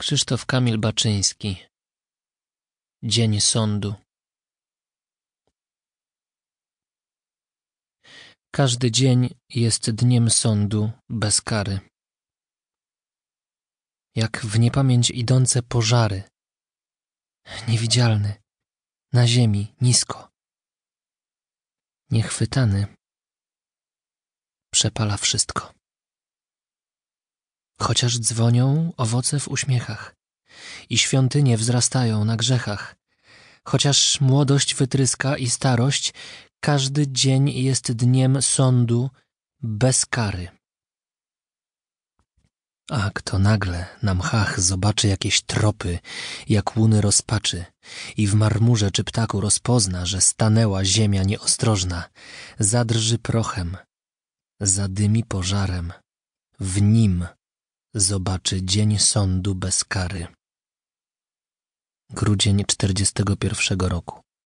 Krzysztof Kamil Baczyński Dzień sądu Każdy dzień jest dniem sądu bez kary. Jak w niepamięć idące pożary. Niewidzialny, na ziemi, nisko. Niechwytany, przepala wszystko. Chociaż dzwonią owoce w uśmiechach i świątynie wzrastają na grzechach, chociaż młodość wytryska i starość, każdy dzień jest dniem sądu bez kary. A kto nagle na mchach zobaczy jakieś tropy, jak łuny rozpaczy i w marmurze czy ptaku rozpozna, że stanęła ziemia nieostrożna, zadrży prochem, zadymi pożarem, w nim zobaczy dzień sądu bez kary. Grudzień czterdziestego pierwszego roku.